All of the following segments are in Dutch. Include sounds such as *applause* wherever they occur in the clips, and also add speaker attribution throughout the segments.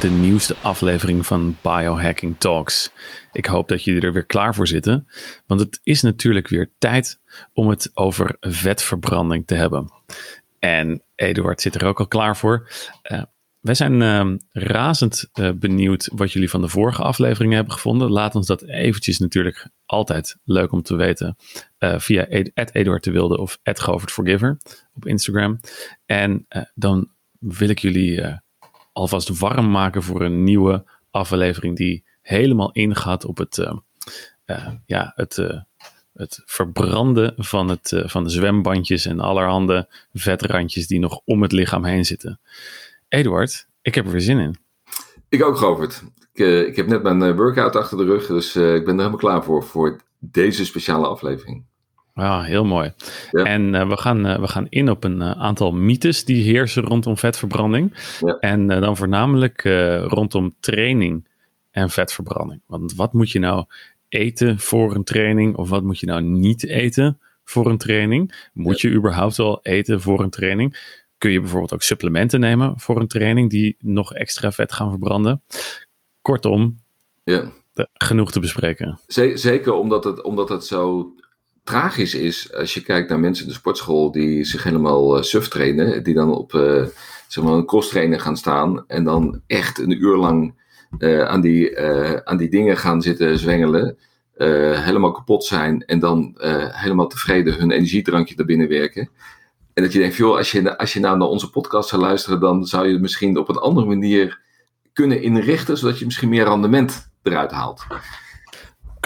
Speaker 1: De nieuwste aflevering van Biohacking Talks. Ik hoop dat jullie er weer klaar voor zitten. Want het is natuurlijk weer tijd om het over vetverbranding te hebben. En Eduard zit er ook al klaar voor. Uh, wij zijn uh, razend uh, benieuwd wat jullie van de vorige aflevering hebben gevonden. Laat ons dat eventjes natuurlijk altijd leuk om te weten uh, via Eduard de Wilde of Forgiver op Instagram. En dan wil ik jullie alvast warm maken voor een nieuwe aflevering die helemaal ingaat op het, ja, het, het verbranden van, het, van de zwembandjes en allerhande vetrandjes die nog om het lichaam heen zitten. Eduard, ik heb er weer zin in.
Speaker 2: Ik ook, Govert. Ik, ik heb net mijn workout achter de rug, dus ik ben er helemaal klaar voor, voor deze speciale aflevering.
Speaker 1: Ja, heel mooi. Ja. En we, gaan, we gaan in op een aantal mythes die heersen rondom vetverbranding. Ja. En dan voornamelijk rondom training en vetverbranding. Want wat moet je nou eten voor een training of wat moet je nou niet eten voor een training? Moet je überhaupt wel eten voor een training? kun je bijvoorbeeld ook supplementen nemen voor een training die nog extra vet gaan verbranden. Kortom, ja. genoeg te bespreken.
Speaker 2: Zeker omdat het, omdat het zo tragisch is als je kijkt naar mensen in de sportschool die zich helemaal uh, suf trainen, die dan op uh, zeg maar een cross trainer gaan staan en dan echt een uur lang uh, aan, die, aan die dingen gaan zitten zwengelen. helemaal kapot zijn en dan helemaal tevreden hun energiedrankje naar binnen werken. En dat je denkt, joh, als je, als je nou naar onze podcast zou luisteren, dan zou je het misschien op een andere manier kunnen inrichten, zodat je misschien meer rendement eruit haalt.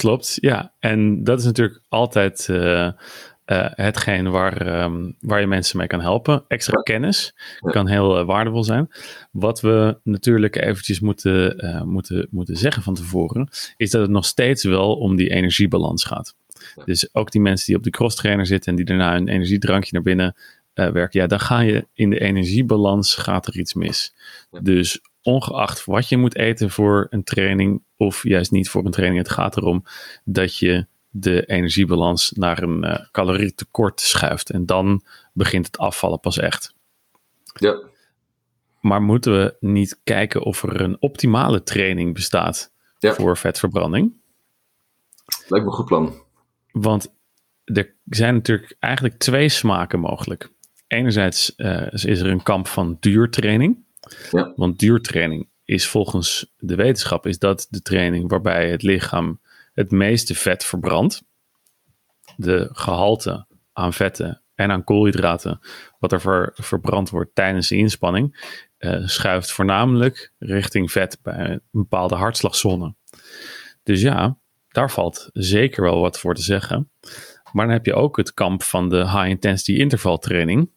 Speaker 1: Klopt, ja. En dat is natuurlijk altijd uh, uh, hetgeen waar, um, waar je mensen mee kan helpen. Extra ja. kennis kan heel uh, waardevol zijn. Wat we natuurlijk eventjes moeten, moeten, moeten zeggen van tevoren, is dat het nog steeds wel om die energiebalans gaat. Ja. Dus ook die mensen die op de cross trainer zitten en die daarna een energiedrankje naar binnen werken, ja, dan ga je in de energiebalans gaat er iets mis. Dus ongeacht wat je moet eten voor een training of juist niet voor een training, het gaat erom dat je de energiebalans naar een uh, calorietekort schuift. En dan begint het afvallen pas echt.
Speaker 2: Ja.
Speaker 1: Maar moeten we niet kijken of er een optimale training bestaat ja. voor vetverbranding?
Speaker 2: Lijkt me een goed plan.
Speaker 1: Want er zijn natuurlijk eigenlijk twee smaken mogelijk enerzijds uh, is er een kamp van duurtraining. Ja. Want duurtraining is volgens de wetenschap is dat de training waarbij het lichaam het meeste vet verbrandt. De gehalte aan vetten en aan koolhydraten, wat er ver, verbrand wordt tijdens de inspanning, uh, schuift voornamelijk richting vet bij een bepaalde hartslagzone. Dus ja, daar valt zeker wel wat voor te zeggen. Maar dan heb je ook het kamp van de high intensity intervaltraining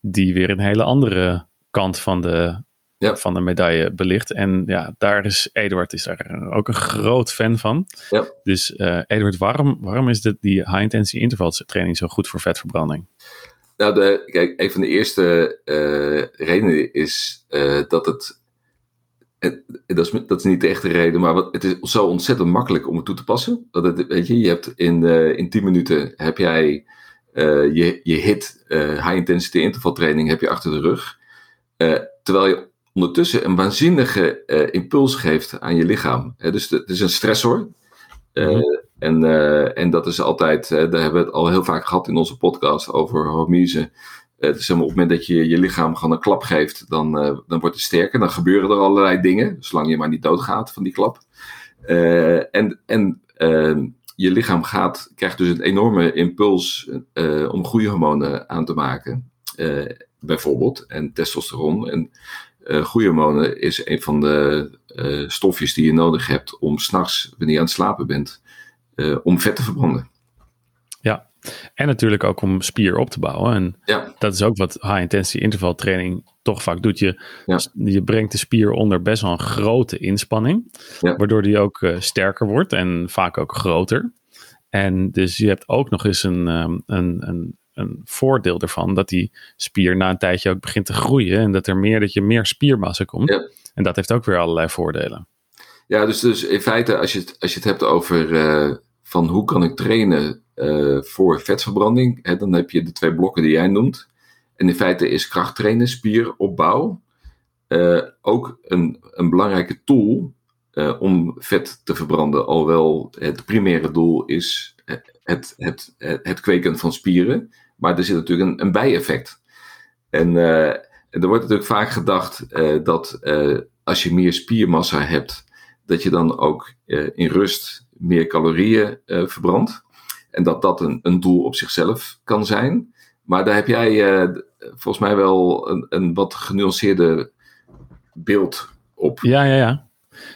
Speaker 1: die weer een hele andere kant van de, ja. van de medaille belicht. En ja, daar is Eduard is daar ook een groot fan van. Ja. Dus uh, Eduard, waarom, waarom is dit, die high intensity interval training zo goed voor vetverbranding?
Speaker 2: Nou, de, kijk, een van de eerste uh, redenen is uh, dat het. Dat is, dat is niet de echte reden, maar wat, het is zo ontzettend makkelijk om het toe te passen. Dat het, weet je, je hebt in, in 10 minuten heb jij uh, je, je hit uh, high intensity interval training heb je achter de rug. Uh, terwijl je ondertussen een waanzinnige impuls geeft aan je lichaam. dus het is een stressor. Mm en, en dat is altijd, daar hebben we het al heel vaak gehad in onze podcast over hormyse. Het is op het moment dat je je lichaam gewoon een klap geeft, dan, dan wordt het sterker. Dan gebeuren er allerlei dingen, zolang je maar niet doodgaat van die klap. en en ehm, je lichaam gaat, krijgt dus een enorme impuls om groeihormonen aan te maken. Uh, bijvoorbeeld. En testosteron. En uh, groeihormonen is een van de stofjes die je nodig hebt om s'nachts, wanneer je aan het slapen bent, om vet te verbranden.
Speaker 1: Ja, en natuurlijk ook om spier op te bouwen. En ja. dat is ook wat high intensity interval training toch vaak doet. Je, ja. je brengt de spier onder best wel een grote inspanning. Ja. Waardoor die ook sterker wordt en vaak ook groter. En dus je hebt ook nog eens een, um, een, een, een voordeel ervan dat die spier na een tijdje ook begint te groeien. En dat er meer, dat je meer spiermassa komt. Ja. En dat heeft ook weer allerlei voordelen.
Speaker 2: Ja, dus, dus in feite, als je het, als je het hebt over uh, van hoe kan ik trainen uh, voor vetverbranding, hè, dan heb je de twee blokken die jij noemt. En in feite is krachttrainen, spieropbouw. ook een, een belangrijke tool om vet te verbranden. Alhoewel het primaire doel is het, het, het, kweken van spieren. Maar er zit natuurlijk een, een bijeffect. En, er wordt natuurlijk vaak gedacht dat als je meer spiermassa hebt, dat je dan ook in rust meer calorieën verbrandt. En dat dat een, een doel op zichzelf kan zijn. Maar daar heb jij volgens mij wel een, een wat genuanceerde beeld op.
Speaker 1: Ja, ja, ja.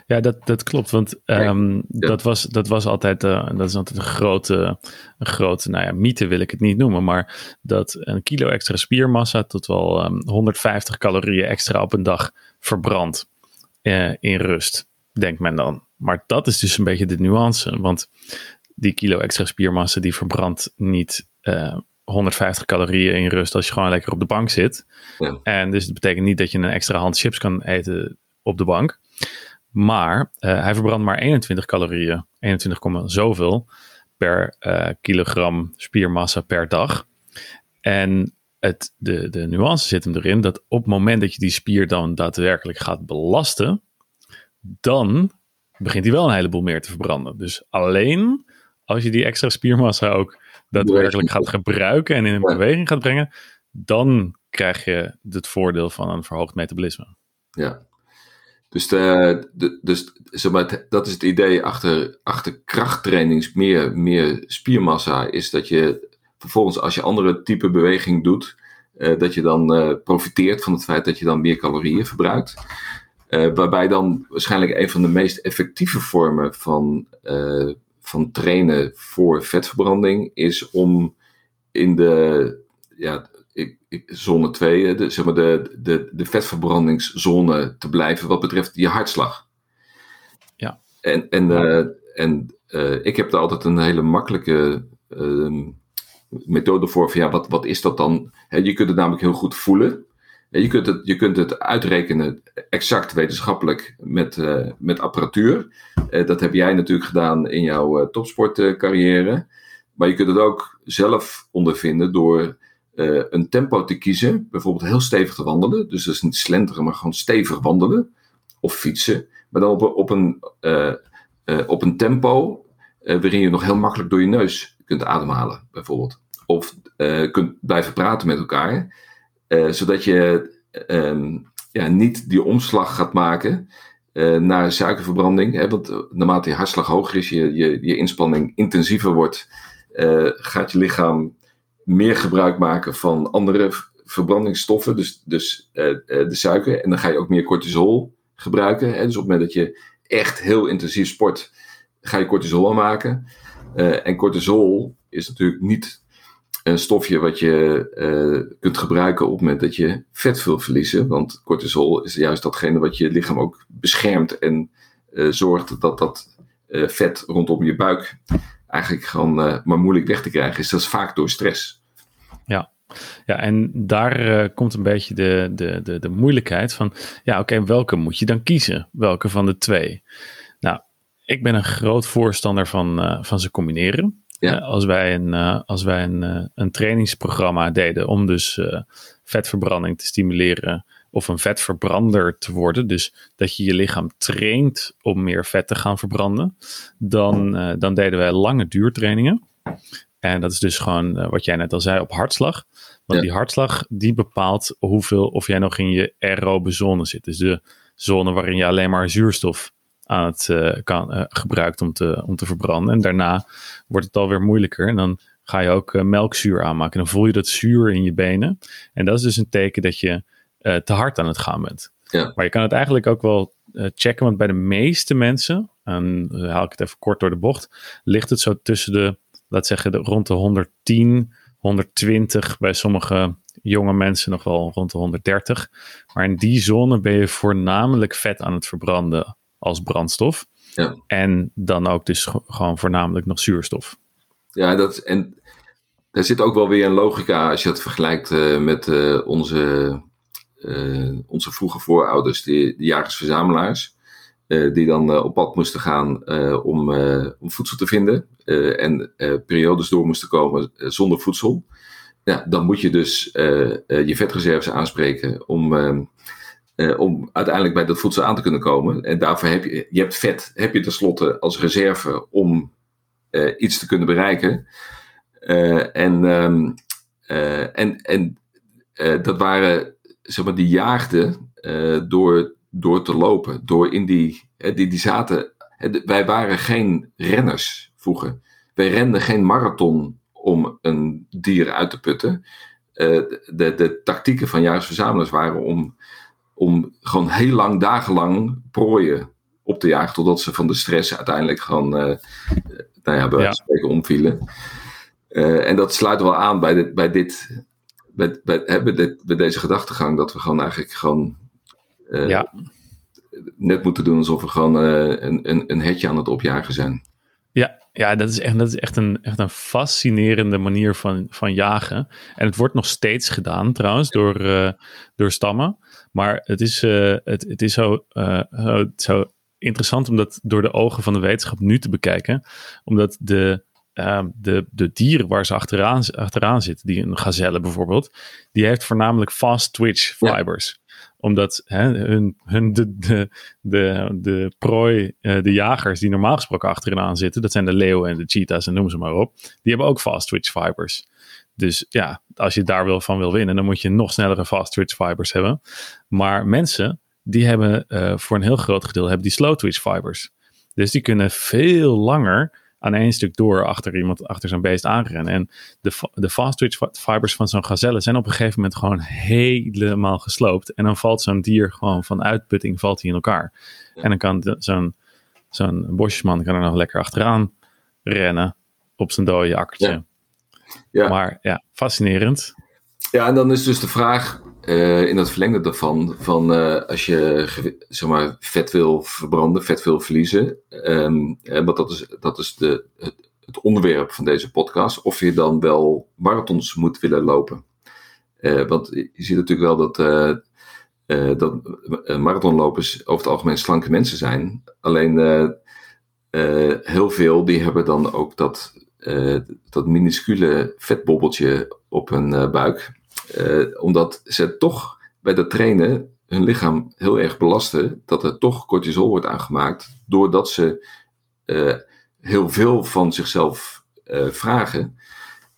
Speaker 1: Ja, dat, dat klopt. Want um, dat, was, dat was altijd, uh, dat is altijd een grote, een grote, nou ja, mythe wil ik het niet noemen. Maar dat een kilo extra spiermassa tot wel um, 150 calorieën extra op een dag verbrandt uh, in rust, denkt men dan. Maar dat is dus een beetje de nuance. Want die kilo extra spiermassa die verbrandt niet uh, eh, 150 calorieën in rust als je gewoon lekker op de bank zit. Ja. En dus dat betekent niet dat je een extra hand chips kan eten op de bank. Maar uh, hij verbrandt maar 21 calorieën, 21, zoveel per uh, kilogram spiermassa per dag. En het, de, de nuance zit hem erin dat op het moment dat je die spier dan daadwerkelijk gaat belasten, dan begint hij wel een heleboel meer te verbranden. Dus alleen als je die extra spiermassa ook daadwerkelijk gaat gebruiken en in een beweging gaat brengen, dan krijg je het voordeel van een verhoogd metabolisme.
Speaker 2: Ja, dus, de, dus zeg maar, dat is het idee achter, achter krachttrainings, meer, meer spiermassa, is dat je vervolgens als je andere type beweging doet, uh, dat je dan uh, profiteert van het feit dat je dan meer calorieën verbruikt. Waarbij dan waarschijnlijk een van de meest effectieve vormen van van trainen voor vetverbranding is om in de ja, zone 2, de, zeg maar de, de, de vetverbrandingszone te blijven wat betreft je hartslag.
Speaker 1: Ja.
Speaker 2: En, en, uh, en uh, ik heb er altijd een hele makkelijke uh, methode voor. Van, ja, wat, wat is dat dan? He, je kunt het namelijk heel goed voelen. Je kunt het, je kunt het uitrekenen exact wetenschappelijk met, uh, met apparatuur. Dat heb jij natuurlijk gedaan in jouw topsportcarrière. Maar je kunt het ook zelf ondervinden door een tempo te kiezen. Bijvoorbeeld heel stevig te wandelen. Dus dat is niet slenteren, maar gewoon stevig wandelen. Of fietsen. Maar dan op, op, een, op een tempo waarin je nog heel makkelijk door je neus kunt ademhalen, bijvoorbeeld. Of kunt blijven praten met elkaar. Zodat je um, ja, niet die omslag gaat maken naar suikerverbranding. Hè, want eh, naarmate je hartslag hoger is, je, je, je inspanning intensiever wordt, gaat je lichaam meer gebruik maken van andere verbrandingsstoffen, dus, dus de suiker. En dan ga je ook meer cortisol gebruiken. Hè, dus op het moment dat je echt heel intensief sport, ga je cortisol aanmaken. en cortisol is natuurlijk niet een stofje wat je kunt gebruiken op het moment dat je vet wil verliezen. Want cortisol is juist datgene wat je lichaam ook beschermt en zorgt dat dat vet rondom je buik eigenlijk gewoon maar moeilijk weg te krijgen is. Dat is vaak door stress.
Speaker 1: Ja, ja, en daar komt een beetje de, de, de, de moeilijkheid van, ja, oké, welke moet je dan kiezen? Welke van de twee? Nou, ik ben een groot voorstander van, van ze combineren. Ja. Eh, als wij, een, als wij een, een trainingsprogramma deden om dus vetverbranding te stimuleren of een vetverbrander te worden, dus dat je je lichaam traint om meer vet te gaan verbranden, dan, dan deden wij lange duurtrainingen. En dat is dus gewoon wat jij net al zei op hartslag. Want die hartslag die bepaalt hoeveel of jij nog in je aerobe zone zit. Dus de zone waarin je alleen maar zuurstof aan het uh, kan, uh, gebruikt om te, om te verbranden. En daarna wordt het alweer moeilijker. En dan ga je ook melkzuur aanmaken. En dan voel je dat zuur in je benen. En dat is dus een teken dat je te hard aan het gaan bent. Ja. Maar je kan het eigenlijk ook wel checken. Want bij de meeste mensen, en haal ik het even kort door de bocht, ligt het zo tussen de, laat zeggen, de, rond de 110, 120. Bij sommige jonge mensen nog wel rond de 130. Maar in die zone ben je voornamelijk vet aan het verbranden als brandstof. Ja. En dan ook dus gewoon voornamelijk nog zuurstof.
Speaker 2: Ja, dat, en daar zit ook wel weer een logica als je het vergelijkt uh, met uh, onze, onze vroege voorouders, die, de jagers-verzamelaars. die dan op pad moesten gaan om, om voedsel te vinden. en periodes door moesten komen zonder voedsel. Ja, dan moet je dus je vetreserves aanspreken om om uiteindelijk bij dat voedsel aan te kunnen komen. En daarvoor heb je, je hebt vet, heb je tenslotte als reserve om iets te kunnen bereiken. en, um, en, en dat waren, zeg maar, die jaagden door, door te lopen, door in die, die, die zaten, wij waren geen renners vroeger. Wij renden geen marathon om een dier uit te putten. de, de tactieken van jaarsverzamelaars waren om om gewoon heel lang, dagenlang prooien op te jagen. Totdat ze van de stress uiteindelijk gewoon, uh, nou ja, bij ja. spreken omvielen. En dat sluit wel aan bij dit, bij dit, bij, bij, hè, bij, dit, bij deze gedachtegang. Dat we gewoon eigenlijk gewoon uh, ja. net moeten doen alsof we gewoon een, een, een hetje aan het opjagen zijn.
Speaker 1: Ja, ja dat is echt, dat is echt, een, echt een fascinerende manier van, van jagen. En het wordt nog steeds gedaan trouwens door, uh, door stammen. Maar het is, het, het is zo, uh, zo interessant om dat door de ogen van de wetenschap nu te bekijken. Omdat de, de, de dieren waar ze achteraan, achteraan zitten, die een gazelle bijvoorbeeld, die heeft voornamelijk fast twitch fibers. Ja omdat hè, hun, hun de, de, de, de prooi, uh, de jagers die normaal gesproken achterin zitten, dat zijn de leeuwen en de cheetahs en noem ze maar op, die hebben ook fast twitch fibers. Dus ja, als je daar wil van wil winnen, dan moet je nog snellere fast twitch fibers hebben. Maar mensen, die hebben uh, voor een heel groot gedeelte hebben die slow twitch fibers. Dus die kunnen veel langer aan één stuk door achter iemand, achter zo'n beest aanrennen. En de, de fast twitch fibers van zo'n gazelle zijn op een gegeven moment gewoon helemaal gesloopt. En dan valt zo'n dier gewoon van uitputting valt hij in elkaar. En dan kan zo'n zo'n bosjesman kan er nog lekker achteraan rennen op zijn dode akkertje. Ja. ja. Maar ja, fascinerend.
Speaker 2: Ja, en dan is dus de vraag, uh, in het verlengde daarvan, van uh, als je zeg maar, vet wil verbranden, vet wil verliezen, um, want dat is, dat is de, het, onderwerp van deze podcast, of je dan wel marathons moet willen lopen. Uh, want je ziet natuurlijk wel dat, dat marathonlopers over het algemeen slanke mensen zijn. Alleen heel veel die hebben dan ook dat, dat minuscule vetbobbeltje op hun buik. Uh, omdat ze toch bij dat trainen hun lichaam heel erg belasten. Dat er toch cortisol wordt aangemaakt. Doordat ze uh, heel veel van zichzelf uh, vragen.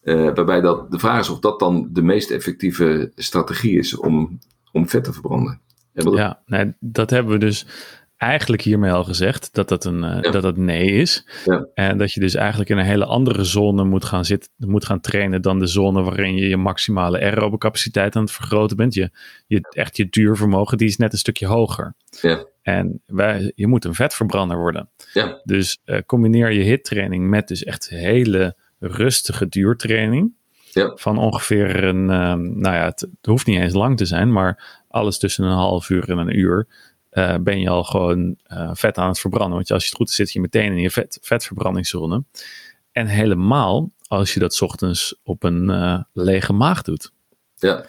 Speaker 2: waarbij dat, de vraag is of dat dan de meest effectieve strategie is om, om vet te verbranden.
Speaker 1: Ja, nee, dat hebben we dus eigenlijk hiermee al gezegd dat dat een uh, dat dat nee is. Ja. En dat je dus eigenlijk in een hele andere zone moet gaan zitten, moet gaan trainen dan de zone waarin je je maximale aerobe capaciteit aan het vergroten bent. Je, je echt je duurvermogen, die is net een stukje hoger. Ja. En wij, je moet een vetverbrander worden. Ja. Dus uh, combineer je hittraining met dus echt hele rustige duurtraining. Ja. Van ongeveer een, um, nou ja, het, het, hoeft niet eens lang te zijn, maar alles tussen een half uur en een uur uh, ben je al gewoon uh, vet aan het verbranden. Want als je het goed is, zit je meteen in je vet, vetverbrandingszone. En helemaal als je dat ochtends op een uh, lege maag doet. Ja.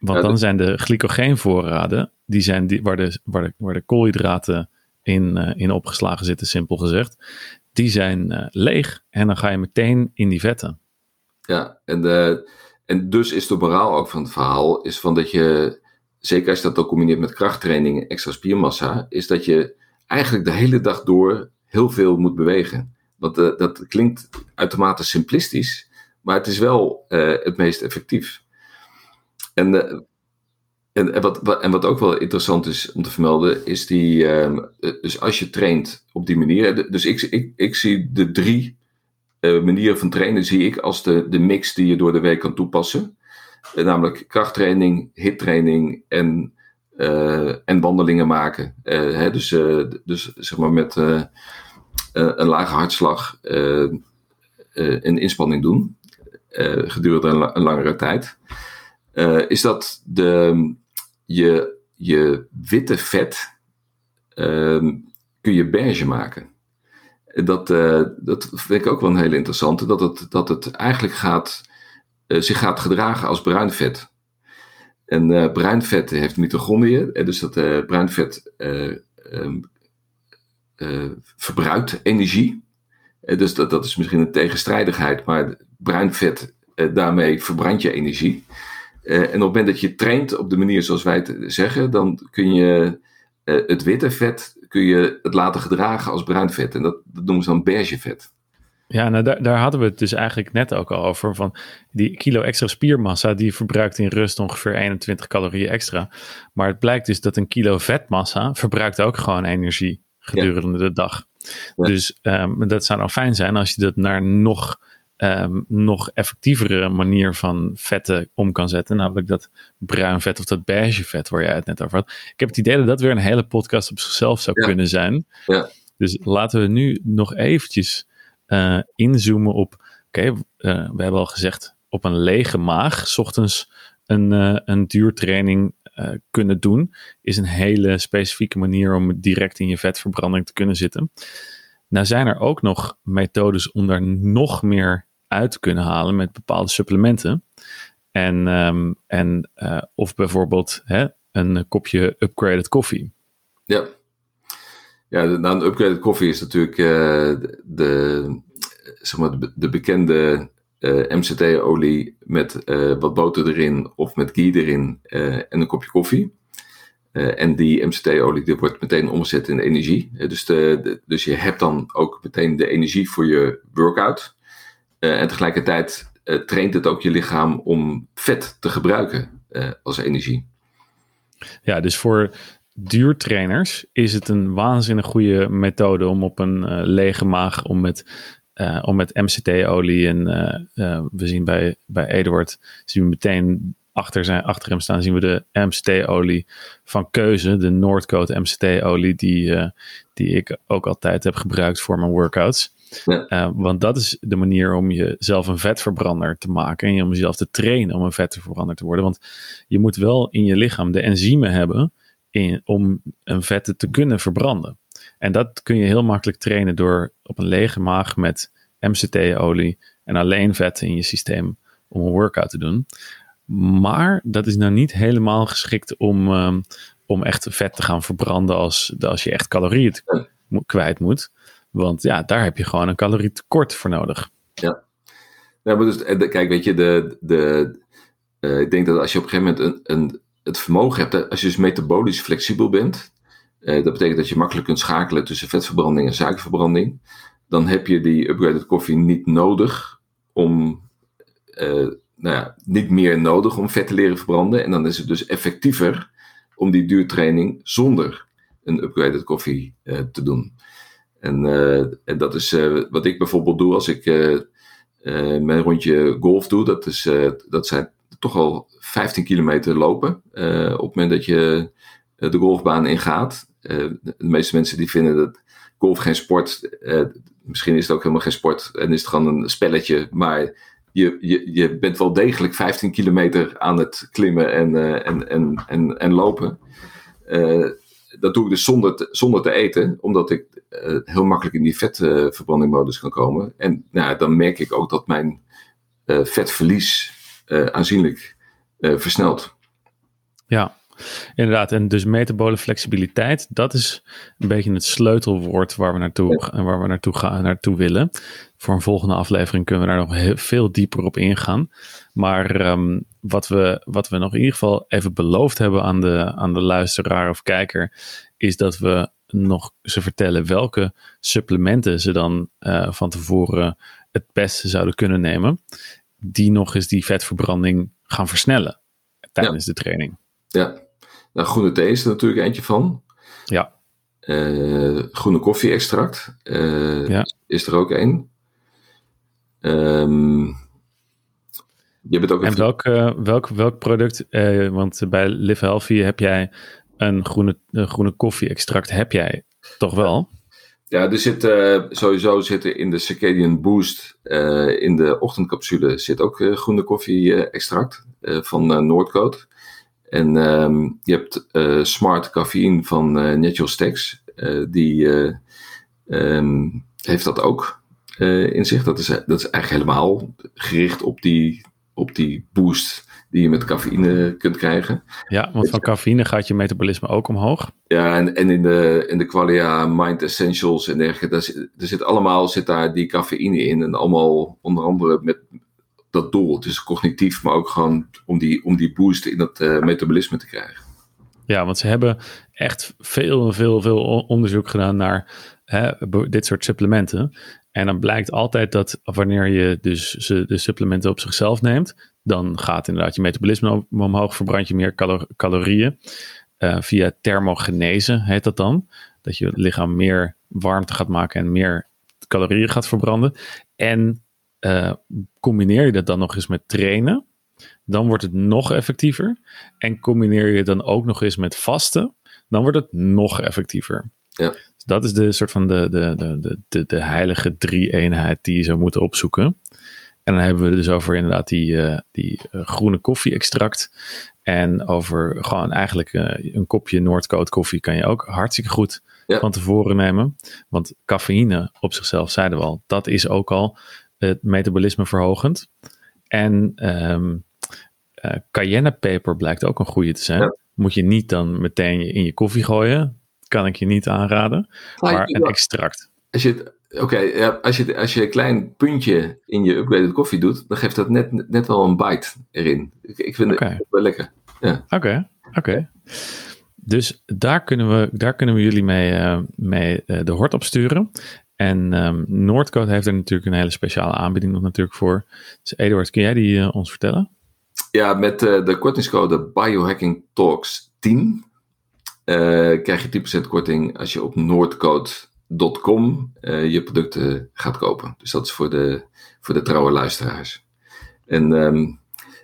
Speaker 1: Want dan zijn de glycogeenvoorraden, die zijn die, waar, de, waar, de, waar de koolhydraten in, in opgeslagen zitten, simpel gezegd, die zijn leeg. En dan ga je meteen in die vetten.
Speaker 2: Ja, en, de, en dus is de moraal ook van het verhaal, is van dat je zeker als je dat ook combineert met krachttraining en extra spiermassa, is dat je eigenlijk de hele dag door heel veel moet bewegen. Want uh, dat klinkt uitermate simplistisch, maar het is wel uh, het meest effectief. En, uh, en, en, wat, en wat ook wel interessant is om te vermelden, is die, ehm, dus als je traint op die manier, dus ik, ik, ik zie de drie manieren van trainen, zie ik als de, de mix die je door de week kan toepassen. Eh, namelijk krachttraining, hittraining en, uh, en wandelingen maken. Uh, hè, dus, dus zeg maar met een lage hartslag een inspanning doen gedurende een, langere tijd. is dat de, je, je witte vet ehm, kun je beige maken. Dat, dat vind ik ook wel een hele interessante. Dat het, dat het eigenlijk gaat eh, zich gaat gedragen als bruin vet. En uh, bruin vet heeft mitochondriën, dus dat bruin vet ehm, verbruikt energie. dus dat, dat is misschien een tegenstrijdigheid, maar bruin vet, daarmee verbrand je energie. en op het moment dat je traint op de manier zoals wij het zeggen, dan kun je het witte vet kun je het laten gedragen als bruin vet. En dat, dat noemen ze dan beige vet.
Speaker 1: Ja, nou daar, daar hadden we het dus eigenlijk net ook al over. Van die kilo extra spiermassa, die verbruikt in rust ongeveer 21 calorieën extra. Maar het blijkt dus dat een kilo vetmassa verbruikt ook gewoon energie gedurende de dag. Dus um, dat zou nou fijn zijn als je dat naar nog, um, nog effectievere manier van vetten om kan zetten. Namelijk dat bruin vet of dat beige vet waar jij het net over had. Ik heb het idee dat dat weer een hele podcast op zichzelf zou kunnen zijn.
Speaker 2: Ja.
Speaker 1: Dus laten we nu nog eventjes uh, inzoomen op, oké, uh, we hebben al gezegd, op een lege maag, s ochtends een, uh, een duurtraining kunnen doen, is een hele specifieke manier om direct in je vetverbranding te kunnen zitten. Nou zijn er ook nog methodes om daar nog meer uit te kunnen halen met bepaalde supplementen. En, um, en of bijvoorbeeld hè, een kopje upgraded koffie.
Speaker 2: Ja. Ja, nou, een upgraded koffie is natuurlijk uh, de, zeg maar de, de bekende eh, MCT-olie met uh, wat boter erin of met ghee erin en een kopje koffie. en die MCT-olie wordt meteen omgezet in energie. dus, de, dus je hebt dan ook meteen de energie voor je workout. en tegelijkertijd traint het ook je lichaam om vet te gebruiken als energie.
Speaker 1: Ja, dus voor duurtrainers is het een waanzinnig goede methode om op een uh, lege maag, om met, uh, om met MCT-olie en uh, we zien bij, bij Eduard, zien we meteen achter, zijn, achter hem staan, zien we de MCT-olie van keuze, de Noordcoat MCT-olie, die, die ik ook altijd heb gebruikt voor mijn workouts. Ja. want dat is de manier om jezelf een vetverbrander te maken en om jezelf te trainen om een vetverbrander te worden. Want je moet wel in je lichaam de enzymen hebben in, om een vette te kunnen verbranden. En dat kun je heel makkelijk trainen door op een lege maag met MCT-olie en alleen vetten in je systeem om een workout te doen. Maar dat is nou niet helemaal geschikt om, um, om echt vet te gaan verbranden als, als je echt calorieën kwijt moet. Want ja, daar heb je gewoon een calorietekort voor nodig.
Speaker 2: Ja, dus, eh, kijk, weet je, de, de, uh, ik denk dat als je op een gegeven moment een, een het vermogen hebt, als je dus metabolisch flexibel bent, eh, dat betekent dat je makkelijk kunt schakelen tussen vetverbranding en suikerverbranding, dan heb je die upgraded koffie niet nodig om, uh, nou ja, niet meer nodig om vet te leren verbranden. En dan is het dus effectiever om die duurtraining zonder een upgraded koffie uh, te doen. En, en dat is wat ik bijvoorbeeld doe als ik mijn rondje golf doe. Dat, is, dat zijn toch al 15 kilometer lopen. Uh, op het moment dat je eh, de golfbaan ingaat. Uh, de meeste mensen die vinden dat golf geen sport. misschien is het ook helemaal geen sport en is het gewoon een spelletje. Maar je, je, je bent wel degelijk 15 kilometer aan het klimmen en, en, en, en, en lopen. dat doe ik dus zonder te, zonder te eten, omdat ik heel makkelijk in die vetverbrandingmodus kan komen. En nou, dan merk ik ook dat mijn vetverlies aanzienlijk uh, versneld.
Speaker 1: Ja, inderdaad. En dus metabole flexibiliteit, dat is een beetje het sleutelwoord waar we naartoe, ja. waar we naartoe, gaan, naartoe willen. Voor een volgende aflevering kunnen we daar nog heel, veel dieper op ingaan. Maar um, wat, we, wat we nog in ieder geval even beloofd hebben aan de, aan de luisteraar of kijker, is dat we nog ze vertellen welke supplementen ze dan uh, van tevoren het beste zouden kunnen nemen. Die nog eens die vetverbranding gaan versnellen tijdens de training.
Speaker 2: Ja, nou, groene thee is er natuurlijk eentje van.
Speaker 1: Ja.
Speaker 2: Uh, groene koffie-extract uh, ja. is er ook een. Um,
Speaker 1: je bent ook en welk, uh, welk, welk product, want bij Live Healthy heb jij een groene, groene koffie-extract, heb jij toch wel?
Speaker 2: Ja, er zit uh, sowieso zitten in de Circadian Boost, uh, in de ochtendcapsule, zit ook uh, groene koffie-extract van Noordcoat. En um, je hebt Smart Caffeine van Natural Stacks, die um, heeft dat ook in zich. Dat is, dat is eigenlijk helemaal gericht op die, op die boost die je met cafeïne kunt krijgen.
Speaker 1: Ja, want van cafeïne gaat je metabolisme ook omhoog.
Speaker 2: Ja, en, en in de, in de Qualia Mind Essentials en dergelijke, daar, er zit allemaal zit daar die cafeïne in. En allemaal onder andere met dat doel. Dus cognitief, maar ook gewoon om die, om die boost in dat uh, metabolisme te krijgen.
Speaker 1: Ja, want ze hebben echt veel, veel, veel onderzoek gedaan naar hè, dit soort supplementen. En dan blijkt altijd dat wanneer je dus de supplementen op zichzelf neemt, dan gaat inderdaad je metabolisme omhoog, verbrand je meer calorieën. Uh, via thermogenese heet dat dan. Dat je lichaam meer warmte gaat maken en meer calorieën gaat verbranden. En uh, combineer je dat dan nog eens met trainen, dan wordt het nog effectiever. En combineer je dan ook nog eens met vasten, dan wordt het nog effectiever.
Speaker 2: Ja.
Speaker 1: Dat is de soort van de, de, de, de, de heilige drie-eenheid die je zou moeten opzoeken. En dan hebben we dus over inderdaad die, uh, die uh, groene koffie-extract. En over gewoon eigenlijk uh, een kopje Noordcoat koffie kan je ook hartstikke goed ja. van tevoren nemen. Want cafeïne op zichzelf, zeiden we al, dat is ook al het metabolisme verhogend. En um, uh, cayennepeper blijkt ook een goede te zijn. Moet je niet dan meteen in je koffie gooien. Kan ik je niet aanraden. Maar een extract.
Speaker 2: Als je Oké, ja, als, je, als je een klein puntje in je upgraded koffie doet, dan geeft dat net, net wel een bite erin. Ik, ik vind het wel lekker.
Speaker 1: Oké, ja. oké. Dus daar kunnen we, daar kunnen we jullie mee, uh, mee uh, de hort op sturen. En um, Noordcoat heeft er natuurlijk een hele speciale aanbieding nog natuurlijk voor. Dus Eduard, kun jij die uh, ons vertellen?
Speaker 2: Ja, met de kortingscode Biohacking Talks 10 krijg je 10% korting als je op noordcoat.com je producten gaat kopen. Dus dat is voor de, voor de trouwe luisteraars. En um,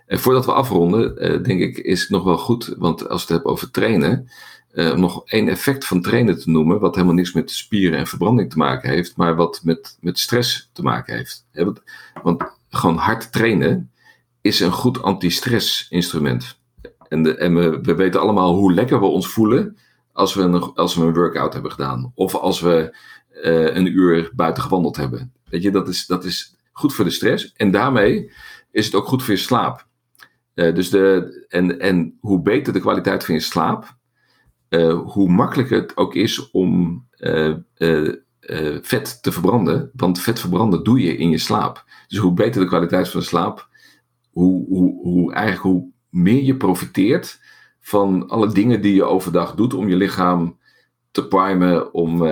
Speaker 2: en voordat we afronden, uh, denk ik, is het nog wel goed, want als we het hebben over trainen, uh, nog één effect van trainen te noemen, wat helemaal niks met spieren en verbranding te maken heeft, maar wat met, met stress te maken heeft. want, want, gewoon hard trainen is een goed anti-stress instrument. En, en we, we, weten allemaal hoe lekker we ons voelen als we een, als we een workout hebben gedaan. Of als we uh, een uur buiten gewandeld hebben. Weet je, dat is, dat is goed voor de stress. En daarmee is het ook goed voor je slaap. Uh, dus de, en, en hoe beter de kwaliteit van je slaap, uh, hoe makkelijker het ook is om vet te verbranden. Want vet verbranden doe je in je slaap. Dus hoe beter de kwaliteit van de slaap, hoe, hoe, hoe, eigenlijk hoe meer je profiteert van alle dingen die je overdag doet om je lichaam te primen om,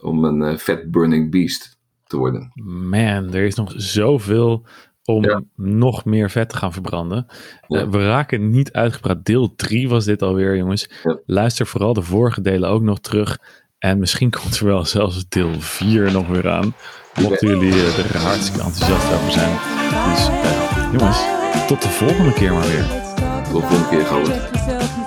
Speaker 2: om een fat burning beast te worden.
Speaker 1: Man, er is nog zoveel om nog meer vet te gaan verbranden. Eh, we raken niet uitgepraat. Deel 3 was dit alweer, jongens. Luister vooral de vorige delen ook nog terug. En misschien *laughs* komt er wel zelfs deel 4 nog weer aan. Mochten jullie er hartstikke enthousiast over zijn. Dus uh, jongens, tot de volgende keer maar weer.
Speaker 2: Tot de